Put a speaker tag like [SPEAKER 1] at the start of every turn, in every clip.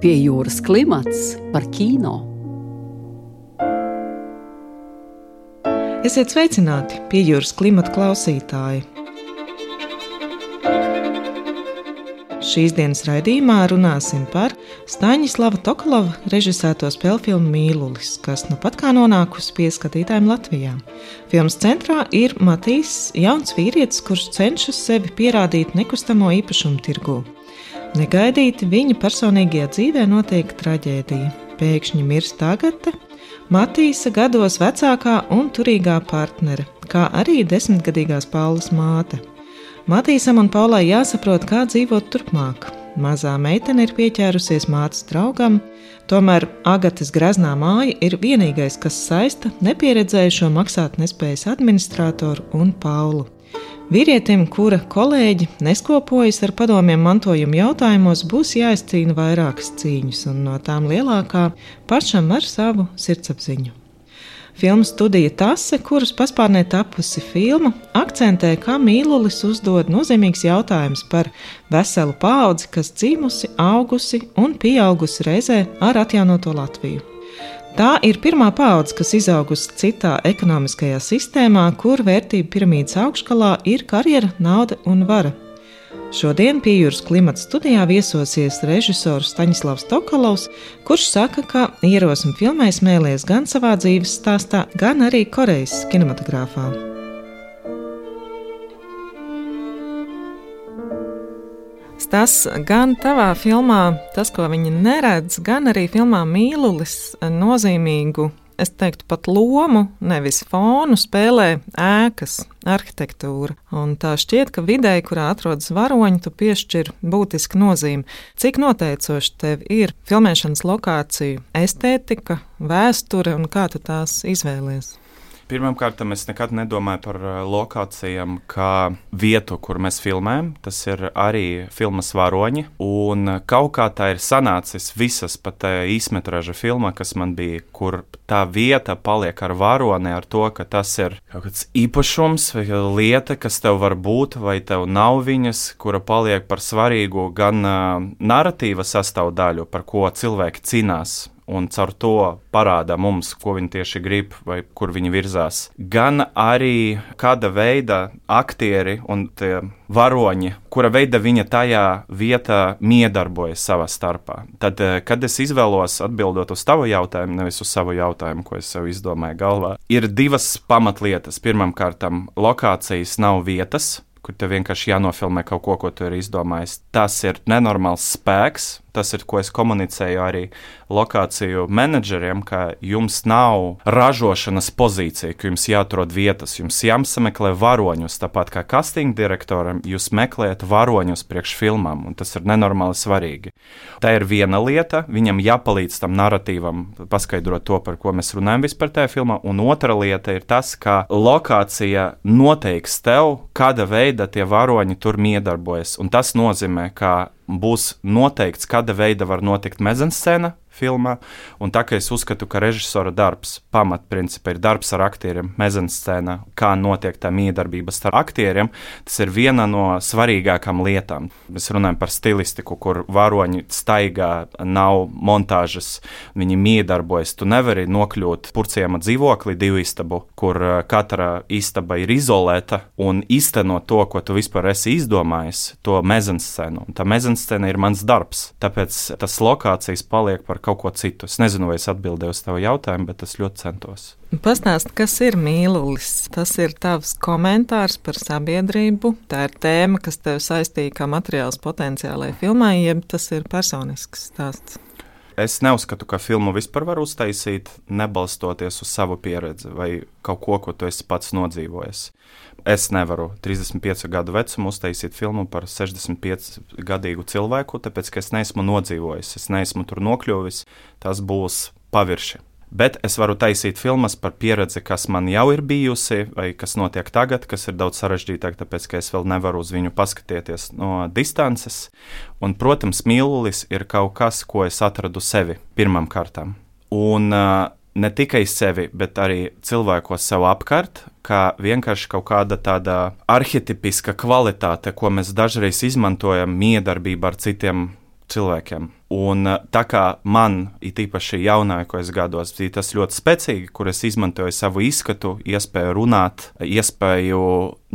[SPEAKER 1] Pie jūras klimats par kino.
[SPEAKER 2] Esiet sveicināti, pie jūras klimata klausītāji! Šīs dienas raidījumā runāsim par Staņislava Tokalova režisēto spēļu filmu Mīlulis, kas nu pat kā nonākusi pie skatītājiem Latvijā. Filmas centrā ir Matīs, jauns vīrietis, kurš cenšas sevi pierādīt nekustamo īpašumu tirgū. Negaidīti viņa personīgajā dzīvē notiek traģēdija. Pēkšņi mirst Agate, Matīsa gados vecākā un turīgā partnere, kā arī desmitgadīgās Paulas māte. Matīsam un Paulai jāsaprot, kā dzīvot turpmāk. Mazā meitene ir pieķērusies mātes draugam, tomēr Agates graznā māja ir vienīgais, kas saista nepieredzējušo maksātnespējas administratoru un Paulu. Vīrietim, kura kolēģi neskopojas ar padomiem mantojuma jautājumos, būs jāizcīna vairākas cīņas, un no tām lielākā pašam ar savu sirdsapziņu. Filmu studija Tase, kuras paspārnē tapusi filma, akcentē, kā mīlulis uzdod nozīmīgs jautājums par veselu paudzi, kas dzīvusi, augusi un pieaugusi reizē ar atjaunoto Latviju. Tā ir pirmā paudze, kas izaugusi citā ekonomiskajā sistēmā, kur vērtību piramīdas augšgalā ir karjera, nauda un vara. Šodien pie jūras klimata studijā viesosies režisors Staņislavs Tokalovs, kurš saka, ka ierosmi filmai smēlies gan savā dzīves stāstā, gan arī Korejas kinematogrāfā. Tas gan tavā filmā, tas, ko viņi neredz, gan arī filmā Mīlulis nozīmīgu, es teiktu, pat lomu, nevis fonu, spēlē ēkas, arhitektūra. Un tā šķiet, ka vidē, kurā atrodas varoņi, tu piešķir būtisku nozīmi. Cik noteicoši tev ir filmēšanas lokācija, estētika, vēsture un kā tu tās izvēlies?
[SPEAKER 3] Pirmkārt, es nekad nedomāju par uh, lokācijām kā vietu, kur mēs filmējam. Tas ir arī filmas varoņi. Un kaut kā tā ir sanācis visas pat īsmetraža filma, kas man bija, kur tā vieta paliek ar varoni, ar to, ka tas ir kaut kāds īpašums vai lieta, kas tev var būt, vai tev nav viņas, kura paliek par svarīgu gan uh, narratīva sastāvdaļu, par ko cilvēki cīnās un caur to parāda mums, ko viņi tieši grib vai kur viņi virzās. Gan arī kāda veida aktieri un varoņi, kura veida viņa tajā vietā miedarbojas savā starpā. Tad, eh, kad es izvēlos atbildot uz tavu jautājumu, nevis uz savu jautājumu, ko es sev izdomāju galvā, ir divas pamatlietas. Pirmkārt, lokācijas nav vietas, kur tev vienkārši jānofilmē kaut ko, ko tu esi izdomājis. Tas ir nenormāls spēks, tas ir, ko es komunicēju arī lokāciju menedžeriem, ka jums nav ražošanas pozīcija, ka jums jāatrod vietas, jums jāsameklē varoņus. Tāpat kā casting direktoram, jūs meklējat varoņus priekš filmām, un tas ir nenormāli svarīgi. Tā ir viena lieta, viņam jāpalīdz tam narratīvam paskaidrot to, par ko mēs runājam vispār tajā filmā, un otra lieta ir tas, ka lokācija noteiks tev, kāda veida tie varoņi tur miedarbojas, un tas nozīmē, ka būs noteikts, kāda veida var notikt mezanscēna, filmā. Un tā kā es uzskatu, ka režisora darbs, pamatprincipi ir darbs ar aktieriem, mezanscēna, kā notiek tā miedarbība starp aktieriem, tas ir viena no svarīgākām lietām. Mēs runājam par stilistiku, kur varoņi staigā, nav montāžas, viņi miedarbojas. Tu nevari nokļūt purciema dzīvoklī, divu istabu, kur uh, katra istaba ir izolēta un iztenot to, ko tu vispār esi izdomājis, to mezanscēnu. Tā mezanscēna ir mans darbs. Tāpēc tas lokācijas paliek par kaut kaut ko citu. Es nezinu, vai es atbildēju uz tavu jautājumu, bet es ļoti centos.
[SPEAKER 2] Pastāst, kas ir mīlulis? Tas ir tavs komentārs par sabiedrību. Tā ir tēma, kas tev saistīja kā materiāls potenciālajai filmai, jeb tas ir personisks stāsts.
[SPEAKER 3] Es neuzskatu, ka filmu vispār var uztaisīt, nebalstoties uz savu pieredzi vai kaut ko, ko tu esi pats nodzīvojis. Es nevaru 35 gadu vecumu uztaisīt filmu par 65 gadīgu cilvēku, tāpēc ka es neesmu nodzīvojis, es neesmu tur nokļuvis. Tas būs pavirši. Bet es varu taisīt filmas par pieredzi, kas man jau ir bijusi, vai kas notiek tagad, kas ir daudz sarežģītāk, tāpēc ka es vēl nevaru uz viņu paskatīties no distances. Un, protams, mīlulis ir kaut kas, ko es atradu sevi pirmām kārtām. Un ne tikai sevi, bet arī cilvēkos sev apkārt, kā vienkārši kaut kāda tāda arhitipiska kvalitāte, ko mēs dažreiz izmantojam miedarbībā ar citiem cilvēkiem. Un uh, tā kā man, it īpaši jaunākos gados, bija tas ļoti spēcīgi, kur es izmantoju savu izskatu, iespēju runāt, iespēju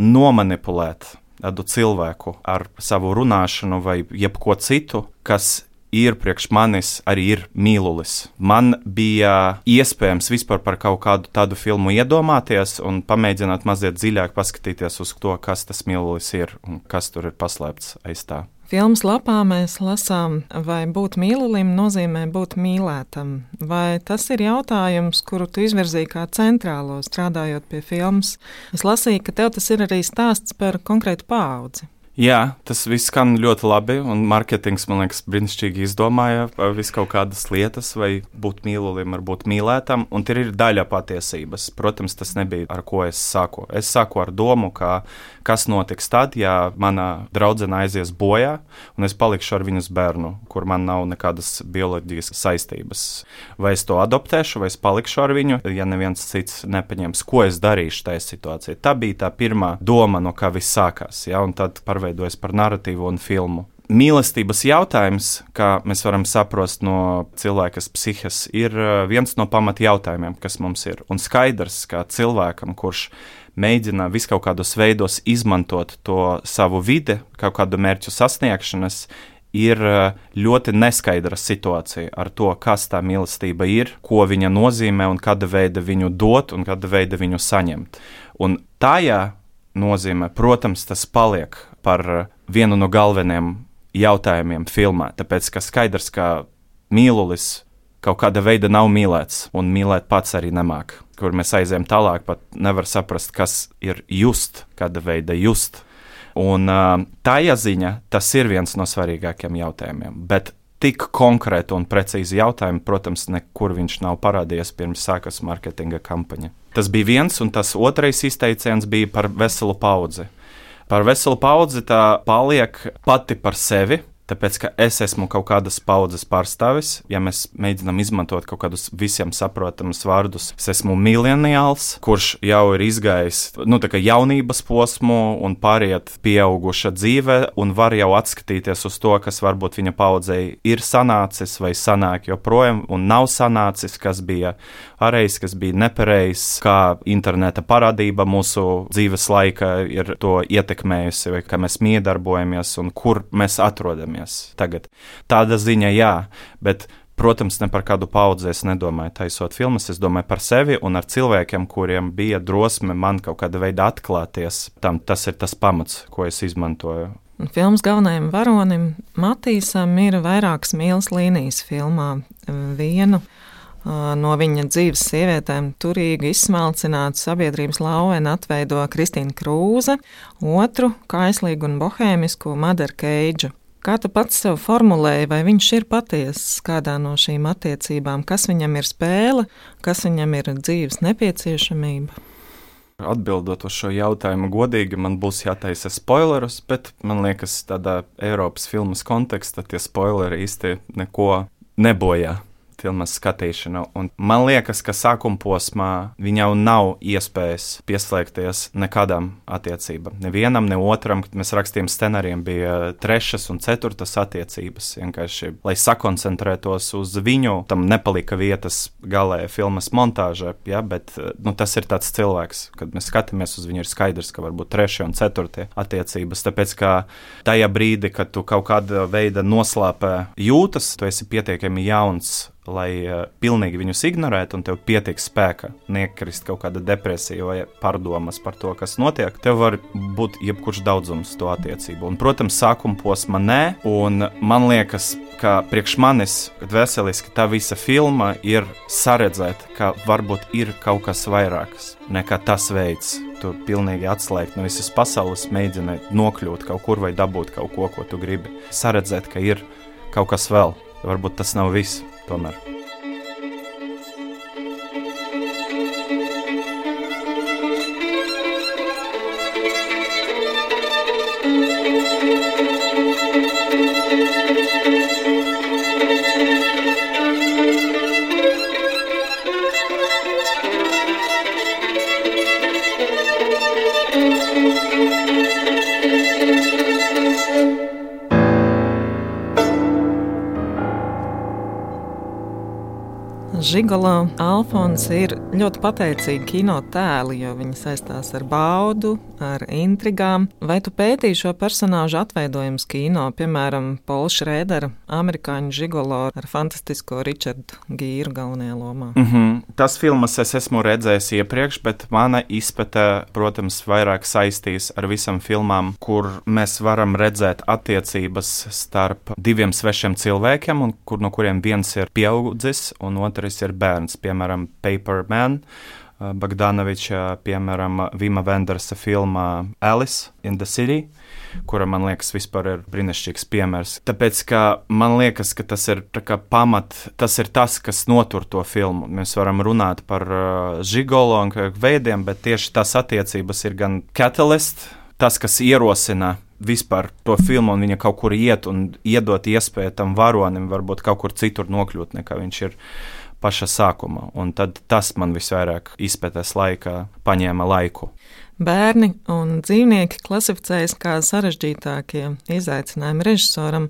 [SPEAKER 3] nomanipulēt tādu cilvēku ar savu runāšanu vai jebko citu, kas ir priekš manis arī ir mīlulis. Man bija iespējams vispār par kaut kādu tādu filmu iedomāties un pamēģināt mazliet dziļāk paskatīties uz to, kas tas mīlulis ir un kas tur ir paslēpts aiz tā.
[SPEAKER 4] Filmas lapā mēs lasām, vai būt mīlulim nozīmē būt mīlētam. Vai tas ir jautājums, kuru tu izvirzīji kā centrālo strādājot pie filmas? Es lasīju, ka tev tas ir arī stāsts par konkrētu paudzi.
[SPEAKER 3] Jā, tas viss skan ļoti labi, un mārketings, man liekas, brīnišķīgi izdomāja visu kaut kādas lietas, vai būt mīlulim, vai būt mīlētam, un tur ir daļa patiesības. Protams, tas nebija ar ko es sāku. Es sāku ar domu, ka kas notiks tad, ja mana draudzene aizies bojā, un es palikšu ar viņas bērnu, kur man nav nekādas bioloģijas saistības. Vai es to adoptēšu, vai es palikšu ar viņu, ja neviens cits nepaņems, ko es darīšu tajā situācijā. Tā bija tā pirmā doma, no kā viss sākās. Ja? Pārveidojas par narratīvu un filmu. Mīlestības jautājums, kā mēs varam saprast no cilvēka psihes, ir uh, viens no pamatjautājumiem, kas mums ir. Un skaidrs, ka cilvēkam, kurš mēģina viskaut kādos veidos izmantot to savu vidi, kaut kādu mērķu sasniegšanas, ir uh, ļoti neskaidra situācija ar to, kas tā mīlestība ir, ko viņa nozīmē un kāda veida viņu dot un kāda veida viņu saņemt. Un tajā nozīmē, protams, tas paliek par vienu no galvenajiem jautājumiem filmā. Tāpēc, ka skaidrs, ka mīlulis kaut kāda veida nav mīlēts, un mīlēt pats arī nemāk. Kur mēs aizējām tālāk, pat nevar saprast, kas ir just, kāda veida just. Un tā ziņa tas ir viens no svarīgākajiem jautājumiem. Bet tik konkrēti un precīzi jautājumi, protams, nekur viņš nav parādījies pirms sākas marketinga kampaņa. Tas bija viens, un tas otrais izteiciens bija par veselu paudzi. Par veselu paudzi tā paliek pati par sevi, Tāpēc, ka es esmu kaut kādas paudzes pārstāvis, ja mēs mēģinām izmantot kaut kādus visiem saprotamus vārdus, es esmu mileniāls, kurš jau ir izgājis nu, jaunības posmu un pāriet pieauguša dzīve, un var jau atskatīties uz to, kas varbūt viņa paudzei ir sanācis vai sanāk joprojām, un nav sanācis, kas bija pareizs, kas bija nepareizs, kā interneta parādība mūsu dzīves laika ir to ietekmējusi, vai kā mēs miedarbojamies un kur mēs atrodamies skatāmies tagad. Tāda ziņa, jā, bet Protams, ne par kādu paudzi es nedomāju, taisot filmas. Es domāju par sevi un ar cilvēkiem, kuriem bija drosme man kaut kāda veida atklāties. Tam tas ir tas pamats, ko es izmantoju.
[SPEAKER 4] Filmas galvenajam varonim Matīsam ir vairākas mīlas līnijas filmā. Vienu no viņa dzīves sievietēm turīgi izsmalcinātu sabiedrības lauveni atveido Kristīna Krūze, otru kaislīgu un bohēmisku Madaru Keidžu. Kā tu pats sev formulēji, vai viņš ir patiesis kādā no šīm attiecībām, kas viņam ir spēle, kas viņam ir dzīves nepieciešamība?
[SPEAKER 3] Atbildot uz šo jautājumu, godīgi man būs jātaisa spoilerus, bet man liekas, tādā Eiropas filmas kontekstā tie spoileri īsti neko nebojā filmas skatīšanu. Un man liekas, ka sākuma posmā viņam nav iespējas pieslēgties nekādām attiecībām. Nevienam, ne otram, kad mēs rakstījām scenārijiem, bija trešas un ceturtas attiecības. Vienkārši, lai sakoncentrētos uz viņu, tam nepalika vietas galējā filmas montāžā. Ja, bet nu, tas ir tāds cilvēks, kad mēs skatāmies uz viņu, ir skaidrs, ka varbūt trešie un ceturtie attiecības. Tāpēc, ka tajā brīdī, kad tu kaut kāda veida noslēpē jūtas, tu esi pietiekami jauns lai uh, pilnīgi viņus ignorētu, un tev pietiek spēka nekrist kaut kāda depresija vai pārdomas par to, kas notiek, tev var būt jebkurš daudzums to attiecību. Un, protams, sākuma posma nē, un man liekas, ka priekš manis, veseliski tā visa filma ir saredzēt, ka varbūt ir kaut kas vairāks nekā tas veids. Tu pilnīgi atslēgt no visas pasaules, mēģini nokļūt kaut kur vai dabūt kaut ko, ko tu gribi. Saredzēt, ka ir kaut kas vēl. Varbūt tas nav viss tomēr.
[SPEAKER 4] Žigolo Alfons ir ļoti pateicīgi kino tēli, jo viņi saistās ar baudu, ar intrigām. Vai tu pētīji šo personāžu atveidojums kino, piemēram, Paula Šrēdera, amerikāņu žigolo ar fantastisko Richardu Gīru galvenajā lomā?
[SPEAKER 3] Mm -hmm. Tas filmas es esmu redzējis iepriekš, bet mana izpēte, protams, vairāk saistīs ar visam filmām, kur mēs varam redzēt attiecības starp diviem svešiem cilvēkiem, un kur no kuriem viens ir pieaudzis un otrs ir bērns, piemēram, Paperman. Uh, Bagdanoviča, piemēram, Vima Vendersa filmā Alice in the City, kura man liekas, vispār ir brīnišķīgs piemērs. Tāpēc, ka man liekas, ka tas ir pamat, tas ir tas, kas notur to filmu. Mēs varam runāt par uh, žigolo un veidiem, bet tieši tas attiecības ir gan catalyst, tas, kas ierosina vispār to filmu, un viņa kaut kur iet un iedot iespēju tam varonim, varbūt kaut kur citur nokļūt, nekā viņš ir paša sākuma. Un tad tas man visvairāk izpētes laikā paņēma laiku.
[SPEAKER 4] Bērni un dzīvnieki klasificējas kā sarežģītākie izaicinājumi režisoram,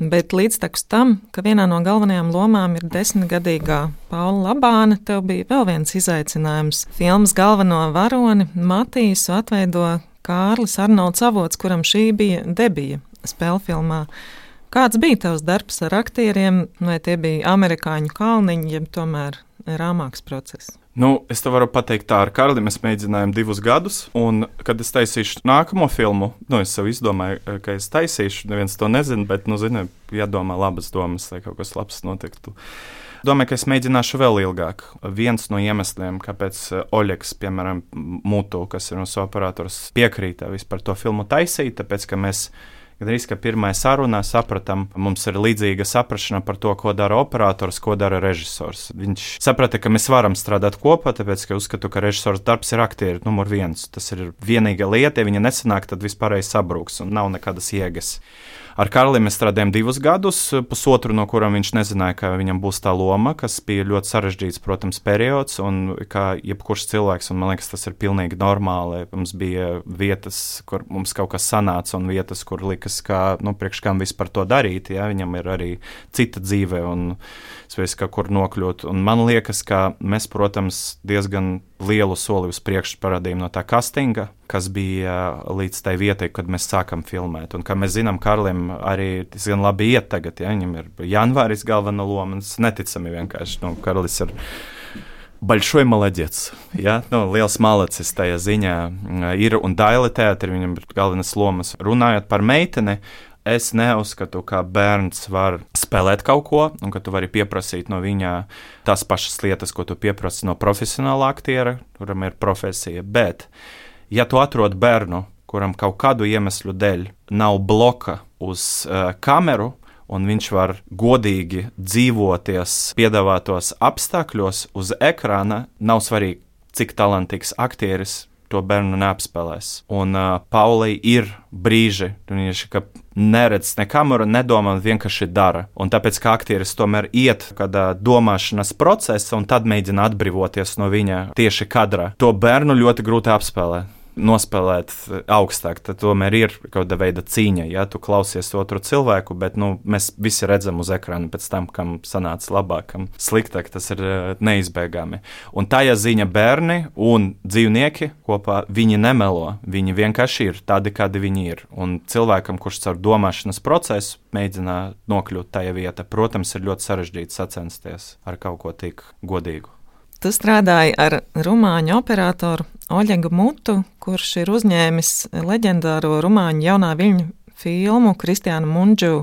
[SPEAKER 4] bet līdztekus tam, ka vienā no galvenajām lomām ir desmitgadīgā Paula Labāna, tev bija vēl viens izaicinājums. Filmas galveno varoni Matīsu atveido Kārlis Arnolds Avots, kuram šī bija debija spēlfilmā. Kāds bija tavs darbs ar aktieriem, vai tie bija amerikāņu kalniņi, jeb tomēr rāmāks process?
[SPEAKER 3] Nu, es te varu pateikt, tā ar Karli mēs mēģinājām divus gadus, un, kad es taisīšu nākamo filmu, nu, es sev izdomāju, eh, ka es taisīšu, neviens to nezina, bet, nu, zini, jādomā labas domas, lai kaut kas labs notiktu. Domāju, ka es mēģināšu vēl ilgāk. Viens no iemesliem, kāpēc eh, Oļegs, piemēram, Mūtu, kas ir mūsu operators, piekrīta vispār to filmu taisīt, tāpēc, ka mēs Gandrīz kā pirmā sarunā sapratām, mums ir līdzīga saprāšana par to, ko dara operators, ko dara režisors. Viņš saprata, ka mēs varam strādāt kopā, tāpēc, ka uzskatu, ka režisors darbs ir aktieris numur viens. Tas ir vienīgā lieta, ja viņa nesanāk, tad vispārējais sabrūks un nav nekādas jēgas. Ar Karli mēs strādājām divus gadus, pusotru no kuriem viņš nezināja, ka viņam būs tā loma, kas bija ļoti sarežģīts, protams, periods, un kā jebkurš cilvēks, un man liekas, tas ir pilnīgi normāli. Mums bija vietas, kur mums kaut kas sanāca, un vietas, kur likas, ka, nu, priekš kam vispār to darīt, ja viņam ir arī cita dzīve, un spējas kaut kur nokļūt. Un man liekas, ka mēs, protams, diezgan lielu soli uz priekšu parādījām no tā castinga, kas bija līdz tai vietai, kad mēs sākam filmēt. Un kā mēs zinām, Karlim arī diezgan labi iet tagad, ja viņam ir janvāris galvenā loma. Tas neticami vienkārši. Nu, Karlis ir Большой молодец. Ja? Nu, liels malacis tajā ziņā ir un daila teātris, viņam ir galvenās lomas. Runājot par meiteni, es neuzskatu, ka bērns var spēlēt kaut ko, un ka tu vari pieprasīt no viņa tās pašas lietas, ko tu pieprasi no profesionāla aktiera, kuram ir profesija. Bet ja tu atrod bērnu, kuram kaut kādu iemeslu dēļ nav bloka uz uh, kameru, un viņš var godīgi dzīvoties piedāvātos apstākļos uz ekrāna, nav svarīgi, cik talantīgs aktieris to bērnu neapspēlēs. Un uh, Paulai ir brīži, ka neredz ne kameru, nedomā, vienkārši dara. Un tāpēc, kā aktieris tomēr iet kādā domāšanas procesā un tad mēģina atbrīvoties no viņa tieši kadrā, to bērnu ļoti grūti apspēlēt nospēlēt augstāk. Tad tomēr ir kaut kāda veida cīņa, ja tu klausies otru cilvēku, bet nu, mēs visi redzam uz ekrāna pēc tam, kam sanāca labāk, kam sliktāk. Tas ir eh, neizbēgami. Un tā ja ziņa bērni un dzīvnieki kopā viņi nemelo. Viņi vienkārši ir tādi, kādi viņi ir. Un cilvēkam, kurš caur domāšanas procesu mēģina nokļūt tajā vietā, protams, ir ļoti sarežģīti sacensties ar kaut ko tik godīgu.
[SPEAKER 4] Tu strādāji ar rumāņu operatoru Oļegu Mutu, kurš ir uzņēmis leģendāro rumāņu jaunā viļņu filmu Kristiānu Mundžu.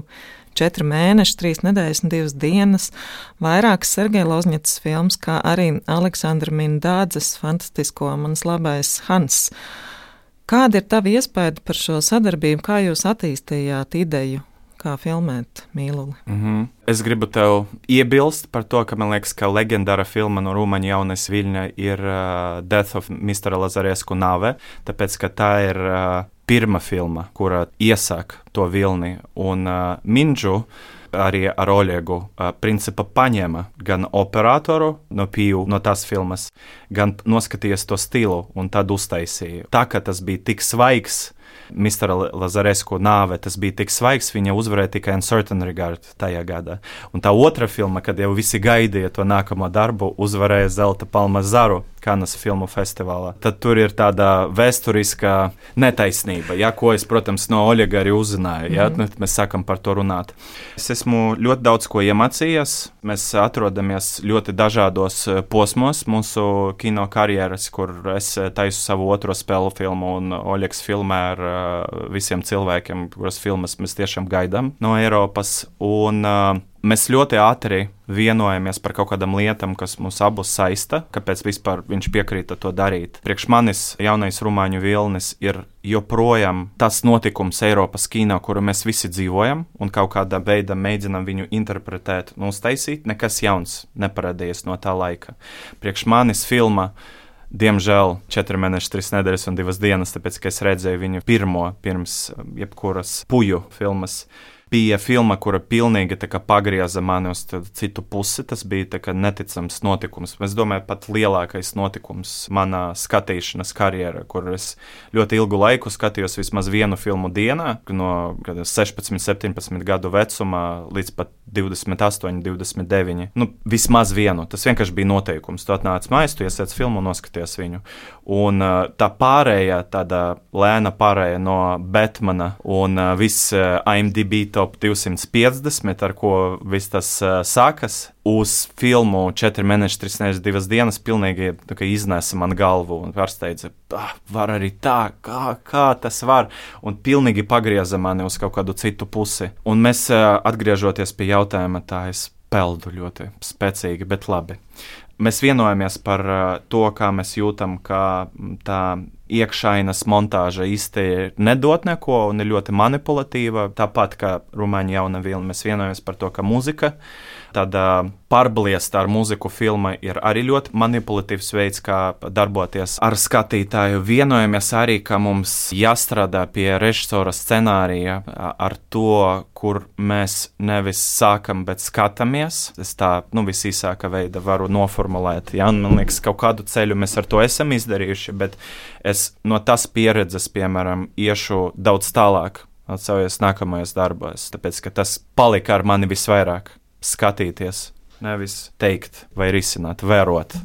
[SPEAKER 4] Četri mēneši, trīs nedēļas un divas dienas, vairākas Sergeja Lozņets filmas, kā arī Aleksandra Mindādzes fantastisko Mans labais Hans. Kāda ir tava iespēja par šo sadarbību, kā jūs attīstījāt ideju kā filmēt mīluli.
[SPEAKER 3] Mm -hmm. Es gribu tev iebilst par to, ka man liekas, ka leģendāra filma no Rūmaņa jaunas Viļņa ir uh, Death of Mr. Lazaresku nave, tāpēc ka tā ir uh, pirmā filma, kura iesāk to vilni, un uh, Minģu arī ar Oļegu uh, principā paņēma gan operatoru no Piju, no tās filmas, gan noskatījies to stilu un tad uztaisīja. Tā kā tas bija tik svaigs, Mr. Lazaresku nāve, tas bija tik svaigs, viņa uzvarēja tikai Uncertain Regard tajā gadā. Un tā otra filma, kad jau visi gaidīja to nākamo darbu, uzvarēja Zelta Palmas Zaru Kanas filmu festivālā. Tad tur ir tāda vēsturiskā netaisnība, ja, ko es, protams, no Oļega arī uzzināju. Ja, mm. Mēs sākam par to runāt. Es esmu ļoti daudz ko iemācījies. Mēs atrodamies ļoti dažādos eh, posmos mūsu kino karjeras, kur es eh, taisu savu otro spēlu filmu, un Oļegs filmē ar uh, visiem cilvēkiem, kuras filmas mēs tiešām gaidām no Eiropas. Un, uh, Mēs ļoti ātri vienojamies par kaut kādām lietām, kas mūs abus saista, kāpēc vispār viņš piekrīta to darīt. Priekš manis jaunais rumāņu vilnis ir joprojām tas notikums Eiropas kino, kuru mēs visi dzīvojam, un kaut kādā veidā mēģinam viņu interpretēt un uztaisīt. Nekas jauns neparādījies no tā laika. Priekš manis filma. Diemžēl 4 mēneši, 3 nedēļas un 2 dienas, tāpēc ka es redzēju viņu pirmo pirms jebkuras puju filmas bija filma, kura pilnīgi pagrieza mani uz citu pusi. Tas bija neticams notikums. Es domāju, pat lielākais notikums manā skatīšanas karjerā, kur es ļoti ilgu laiku skatījos vismaz vienu filmu dienā, no 16, 17 gadu vecumā līdz pat 28, 29. Nu, vismaz vienu. Tas vienkārši bija noteikums. Tu atnāc mājās, tu iesiec filmu un noskaties viņu. Un tā pārējā, tāda lēna pārējā no Batmana un viss IMDb top 250, ar ko viss tas uh, sākas. Uz filmu 4 mēneši, 3 nedēļas, 2 dienas pilnīgi iznesa man galvu un pārsteidza, ah, var arī tā, kā, kā tas var. Un pilnīgi pagrieza mani uz kaut kādu citu pusi. Un mēs uh, atgriežoties pie jautājuma, tā es peldu ļoti spēcīgi, bet labi mēs vienojamies par uh, to, kā mēs jūtam, ka tā iekšainas montāža īsti nedod neko un ir ļoti manipulatīva. Tāpat kā Rumāņa jauna vilna, mēs vienojamies par to, ka muzika, tāda pārbliesta ar muziku filma ir arī ļoti manipulatīvs veids, kā darboties ar skatītāju. Vienojamies arī, ka mums jāstrādā pie režisora scenārija ar to, kur mēs nevis sākam, bet skatāmies. Es tā, nu, visīsākā veidā varu noformulēt. Ja? Man liekas, kaut kādu ceļu mēs ar to esam izdarījuši, bet es no tās pieredzes, piemēram, iešu daudz tālāk savos nākamajos darbos, tāpēc ka tas palika ar mani visvairāk skatīties, nevis teikt vai risināt, vērot.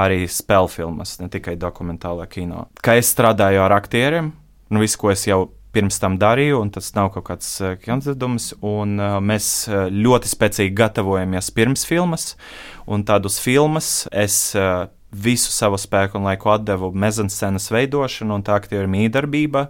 [SPEAKER 3] Arī spēļu filmas, ne tikai dokumentālā kino. Kā es strādāju ar aktieriem, nu visu, ko es jau pirms tam darīju, un tas nav kaut kāds uh, koncepts. Uh, mēs uh, ļoti spēcīgi gatavojamies pirms filmas, un tādus filmas es uh, visu savu spēku un laiku devu mezanscenas veidošanu un tā aktiera mīdarbība,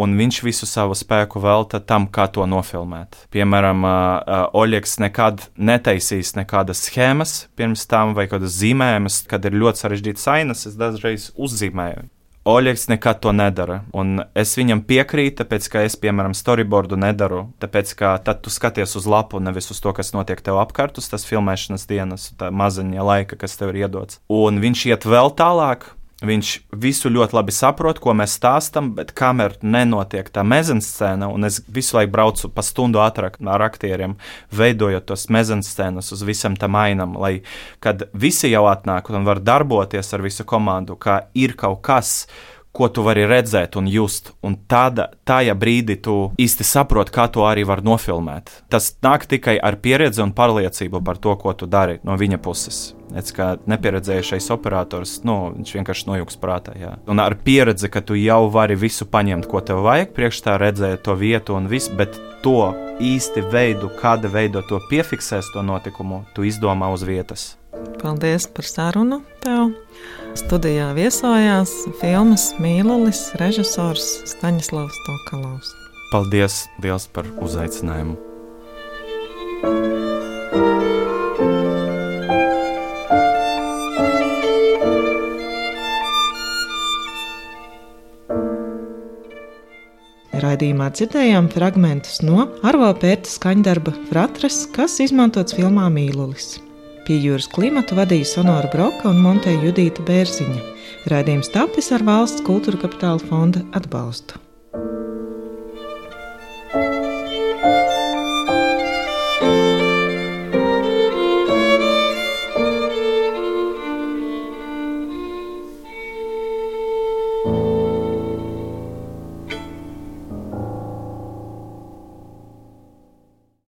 [SPEAKER 3] un viņš visu savu spēku velta tam, kā to nofilmēt. Piemēram, uh, Oļegs nekad netaisīs nekādas schēmas pirms tam vai kādas zīmējumus, kad ir ļoti sarežģītas ainas, es dažreiz uzzīmēju. Oļegs nekad to nedara. Un es viņam piekrītu, tāpēc, ka es, piemēram, storyboardu nedaru. Tāpēc, ka tad tu skaties uz lapu, nevis uz to, kas notiek tev apkārt, uz tās filmēšanas dienas, tā maziņa laika, kas tev ir iedots. Un viņš iet vēl tālāk, Viņš visu ļoti labi saprot, ko mēs stāstām, bet kamēr nenotiek tā mezanscēna, un es visu laiku braucu pa stundu ātrāk ar aktieriem, veidojot tos mezanscēnas uz visam tam ainam, lai kad visi jau atnāk un var darboties ar visu komandu, kā ir kaut kas, ko tu vari redzēt un just. Un tāda, tajā brīdī tu īsti saproti, kā to arī var nofilmēt. Tas nāk tikai ar pieredzi un pārliecību par to, ko tu dari no viņa puses. Es kā nepieredzējušais operators, nu, viņš vienkārši nojūgs prātā. Jā. Un ar pieredzi, ka tu jau vari visu paņemt, ko tev vajag, priekš tā redzēt to vietu un visu, bet to īsti veidu, kāda veido to piefiksēs to notikumu, tu izdomā uz vietas.
[SPEAKER 4] Paldies par sarunu tev! Studijā viesojās filmas Mīlulis, režisors Staņislavs Tokalovs.
[SPEAKER 3] Paldies liels par uzaicinājumu!
[SPEAKER 4] Raidījumā dzirdējām fragmentus no Arvo Pērta skaņdarba Fratras, kas izmantots filmā Mīlulis. Pie jūras klimatu vadīja Sonora Broka un Monteja Judīta Bērziņa. Raidījums tapis ar valsts kultūra kapitāla fonda atbalstu.